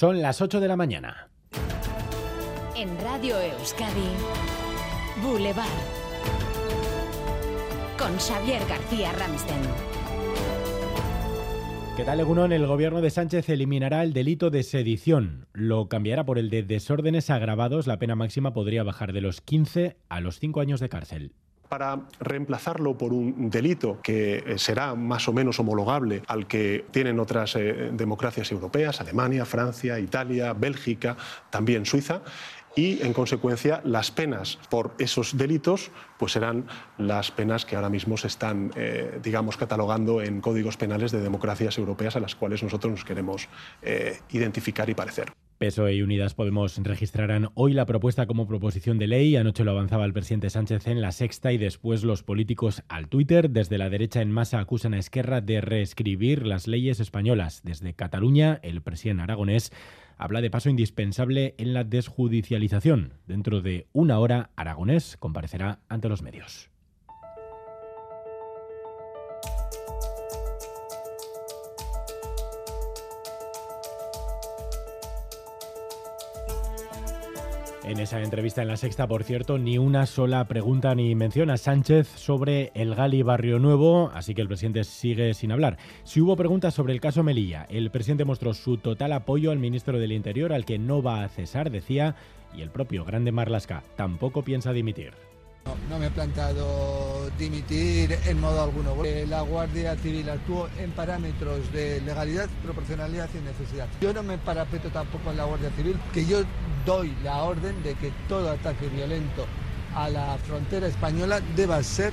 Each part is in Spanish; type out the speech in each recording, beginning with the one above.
Son las 8 de la mañana. En Radio Euskadi, Boulevard. Con Xavier García Ramsten. ¿Qué tal, Egunon? El gobierno de Sánchez eliminará el delito de sedición. Lo cambiará por el de desórdenes agravados. La pena máxima podría bajar de los 15 a los 5 años de cárcel para reemplazarlo por un delito que eh, será más o menos homologable al que tienen otras eh, democracias europeas, Alemania, Francia, Italia, Bélgica, también Suiza, y en consecuencia las penas por esos delitos pues serán las penas que ahora mismo se están eh, digamos catalogando en códigos penales de democracias europeas a las cuales nosotros nos queremos identificar y parecer. PSOE y Unidas Podemos registrarán hoy la propuesta como proposición de ley. Anoche lo avanzaba el presidente Sánchez en la sexta y después los políticos al Twitter. Desde la derecha en masa acusan a Esquerra de reescribir las leyes españolas. Desde Cataluña, el presidente aragonés habla de paso indispensable en la desjudicialización. Dentro de una hora, Aragonés comparecerá ante los medios. En esa entrevista en la sexta, por cierto, ni una sola pregunta ni menciona Sánchez sobre el Gali Barrio Nuevo, así que el presidente sigue sin hablar. Si hubo preguntas sobre el caso Melilla, el presidente mostró su total apoyo al ministro del Interior, al que no va a cesar, decía, y el propio Grande Marlasca tampoco piensa dimitir. No, me he planteado dimitir en modo alguno. La Guardia Civil actuó en parámetros de legalidad, proporcionalidad y necesidad. Yo no me parapeto tampoco en la Guardia Civil, que yo doy la orden de que todo ataque violento a la frontera española deba ser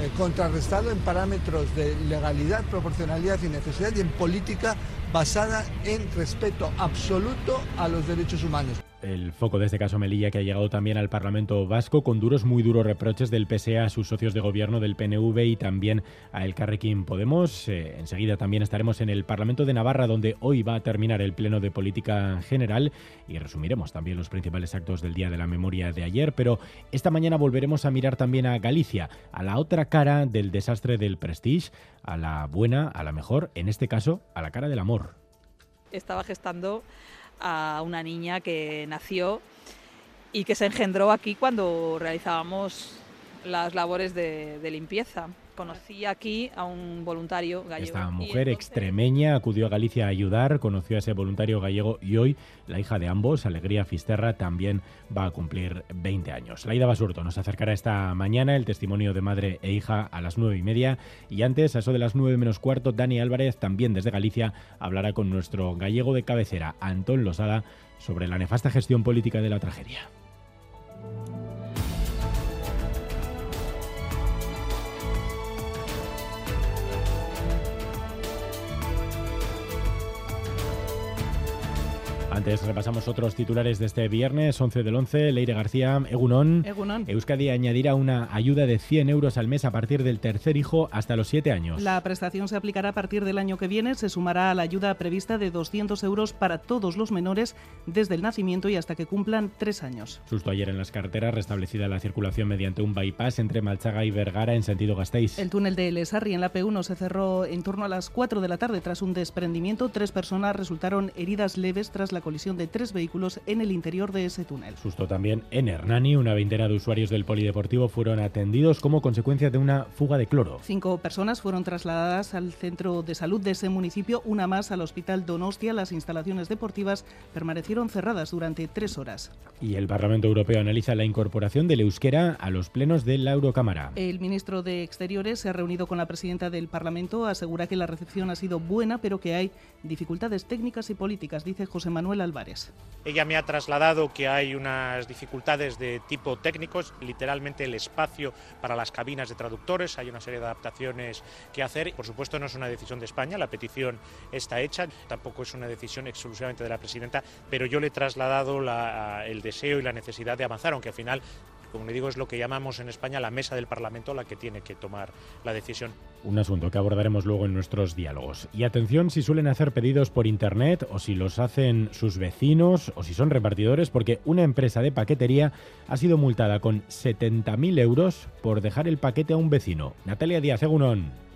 eh, contrarrestado en parámetros de legalidad, proporcionalidad y necesidad y en política basada en respeto absoluto a los derechos humanos el foco de este caso Melilla que ha llegado también al Parlamento Vasco con duros, muy duros reproches del PSE a sus socios de gobierno del PNV y también a El Carrequín Podemos. Eh, enseguida también estaremos en el Parlamento de Navarra donde hoy va a terminar el Pleno de Política General y resumiremos también los principales actos del Día de la Memoria de ayer, pero esta mañana volveremos a mirar también a Galicia, a la otra cara del desastre del Prestige, a la buena, a la mejor, en este caso, a la cara del amor. Estaba gestando a una niña que nació y que se engendró aquí cuando realizábamos las labores de, limpieza. Conocí aquí a un voluntario gallego. Esta mujer extremeña acudió a Galicia a ayudar, conoció a ese voluntario gallego y hoy la hija de ambos, Alegría Fisterra, también va a cumplir 20 años. Laida Basurto nos acercará esta mañana el testimonio de madre e hija a las nueve y media y antes, a eso de las nueve menos cuarto, Dani Álvarez, también desde Galicia, hablará con nuestro gallego de cabecera, Antón Losada, sobre la nefasta gestión política de la tragedia. Antes repasamos otros titulares de este viernes, 11 del 11. Leire García, Egunon. Egunon. Euskadi añadirá una ayuda de 100 euros al mes a partir del tercer hijo hasta los 7 años. La prestación se aplicará a partir del año que viene. Se sumará a la ayuda prevista de 200 euros para todos los menores desde el nacimiento y hasta que cumplan 3 años. Susto ayer en las carreteras, restablecida la circulación mediante un bypass entre Malchaga y Vergara en sentido Gasteiz. El túnel de Lesarri en la P1 se cerró en torno a las 4 de la tarde tras un desprendimiento. Tres personas resultaron heridas leves tras la colisión de tres vehículos en el interior de ese túnel. Susto también en Hernani. Una veintena de usuarios del polideportivo fueron atendidos como consecuencia de una fuga de cloro. Cinco personas fueron trasladadas al centro de salud de ese municipio, una más al hospital Donostia. Las instalaciones deportivas permanecieron cerradas durante tres horas. Y el Parlamento Europeo analiza la incorporación del euskera a los plenos de la Eurocámara. El ministro de Exteriores se ha reunido con la presidenta del Parlamento, asegura que la recepción ha sido buena, pero que hay dificultades técnicas y políticas, dice José Manuel Ella me ha trasladado que hay unas dificultades de tipo técnicos, literalmente el espacio para las cabinas de traductores, hay una serie de adaptaciones que hacer. Por supuesto no es una decisión de España, la petición está hecha, tampoco es una decisión exclusivamente de la presidenta, pero yo le he trasladado el deseo y la necesidad de avanzar, aunque al final como le digo, es lo que llamamos en España la mesa del Parlamento la que tiene que tomar la decisión. Un asunto que abordaremos luego en nuestros diálogos. Y atención si suelen hacer pedidos por Internet o si los hacen sus vecinos o si son repartidores, porque una empresa de paquetería ha sido multada con 70.000 euros por dejar el paquete a un vecino. Natalia Díaz, Egunon.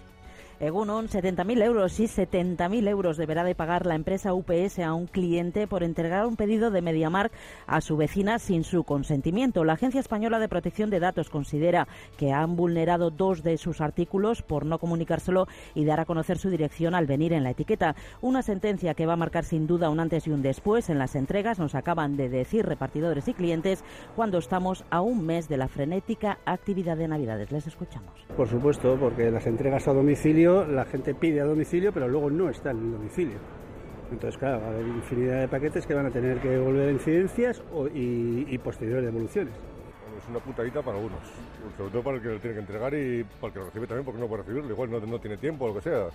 Egunon, 70.000 euros y 70.000 euros deberá de pagar la empresa UPS a un cliente por entregar un pedido de MediaMark a su vecina sin su consentimiento. La Agencia Española de Protección de Datos considera que han vulnerado dos de sus artículos por no comunicárselo y dar a conocer su dirección al venir en la etiqueta. Una sentencia que va a marcar sin duda un antes y un después en las entregas, nos acaban de decir repartidores y clientes, cuando estamos a un mes de la frenética actividad de Navidades. Les escuchamos. Por supuesto, porque las entregas a domicilio, la gente pide a domicilio, pero luego no está en el domicilio. Entonces, claro, va a haber infinidad de paquetes que van a tener que volver incidencias y, posteriores devoluciones. Es una putadita para algunos, sobre todo para el que lo tiene que entregar y para el que lo recibe también porque no puede recibirlo, igual no, no tiene tiempo o lo que sea.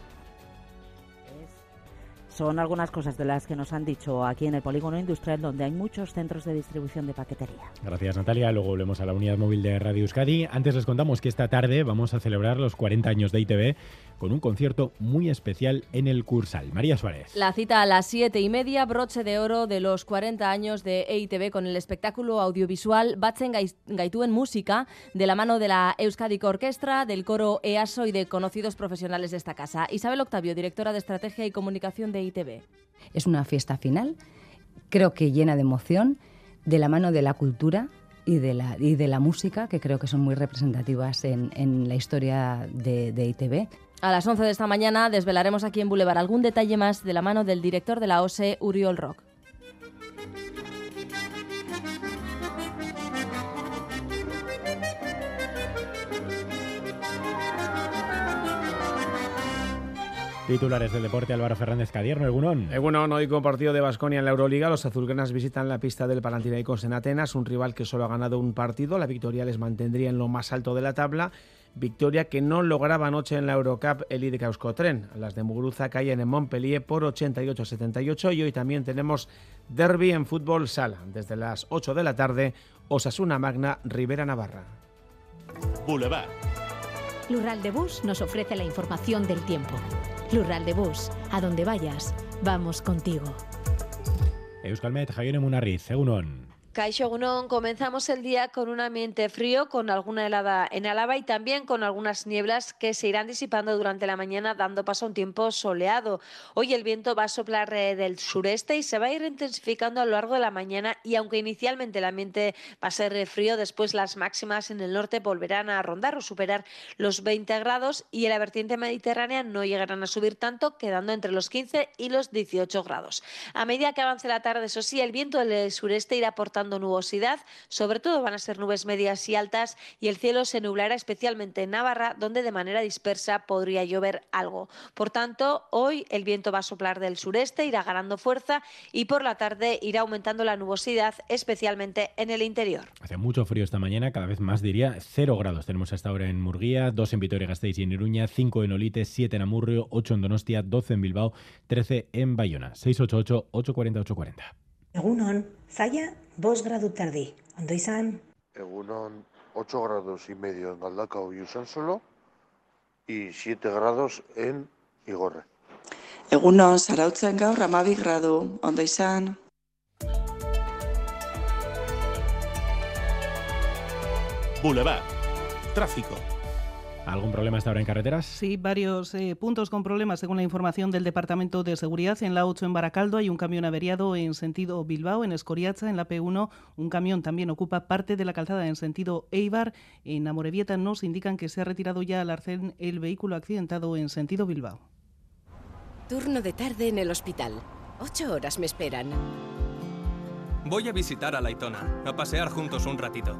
Son algunas cosas de las que nos han dicho aquí en el polígono industrial donde hay muchos centros de distribución de paquetería. Gracias Natalia, luego volvemos a la unidad móvil de Radio Euskadi. Antes les contamos que esta tarde vamos a celebrar los 40 años de ITV con un concierto muy especial en el Cursal. María Suárez. La cita a las siete y media, broche de oro de los 40 años de EITB con el espectáculo audiovisual Batzen Gaitú en Música, de la mano de la Euskadi Orquestra, del coro EASO y de conocidos profesionales de esta casa. Isabel Octavio, directora de Estrategia y Comunicación de Es una fiesta final, creo que llena de emoción, de la mano de la cultura, y de la, música, que creo que son muy representativas en, en la historia de, de ITV. A las 11 de esta mañana desvelaremos aquí en Boulevard algún detalle más de la mano del director de la OSE, Uriol Rock. Titulares del deporte, Álvaro Fernández Cadierno, Egunon. Egunon, hoy con partido de Basconia en la Euroliga, los azulgranas visitan la pista del Panathinaikos en Atenas, un rival que solo ha ganado un partido, la victoria les mantendría en lo más alto de la tabla Victoria que no lograba anoche en la Eurocup el IDK Euskotren. Las de Muguruza caen en Montpellier por 88-78 y hoy también tenemos derby en fútbol sala. Desde las 8 de la tarde, Osasuna Magna, Rivera Navarra. Boulevard. Lural de Bus nos ofrece la información del tiempo. Lural de Bus, a donde vayas, vamos contigo. Euskalmet, Javier Munarriz, Egunon. Caixo comenzamos el día con un ambiente frío, con alguna helada en Álava y también con algunas nieblas que se irán disipando durante la mañana, dando paso a un tiempo soleado. Hoy el viento va a soplar eh, del sureste y se va a ir intensificando a lo largo de la mañana y aunque inicialmente el ambiente va a ser eh, frío, después las máximas en el norte volverán a rondar o superar los 20 grados y en la vertiente mediterránea no llegarán a subir tanto, quedando entre los 15 y los 18 grados. A medida que avance la tarde, eso sí, el viento del sureste irá aportando nubosidad, sobre todo van a ser nubes medias y altas y el cielo se nublará especialmente en Navarra, donde de manera dispersa podría llover algo. Por tanto, hoy el viento va a soplar del sureste, irá ganando fuerza y por la tarde irá aumentando la nubosidad, especialmente en el interior. Hace mucho frío esta mañana, cada vez más diría, cero grados tenemos hasta ahora en Murguía, dos en Vitoria-Gasteiz y en Iruña, cinco en Olite, siete en Amurrio, ocho en Donostia, doce en Bilbao, trece en Bayona. 688 840 840. Egunon, zaila, bos gradu tardi. Ondo izan? Egunon, 8 grados y medio en Galdakao y Usansolo y 7 grados en Igorre. Egunon, zarautzen gaur amabi gradu. Ondo izan? Boulevard. Tráfico. ¿Algún problema hasta ahora en carreteras? Sí, varios eh, puntos con problemas según la información del Departamento de Seguridad. En la 8 en Baracaldo hay un camión averiado en sentido Bilbao, en Escoriaza, en la P1 un camión también ocupa parte de la calzada en sentido Eibar. En Amorebieta nos indican que se ha retirado ya al arcén el vehículo accidentado en sentido Bilbao. Turno de tarde en el hospital. Ocho horas me esperan. Voy a visitar a Laitona, a pasear juntos un ratito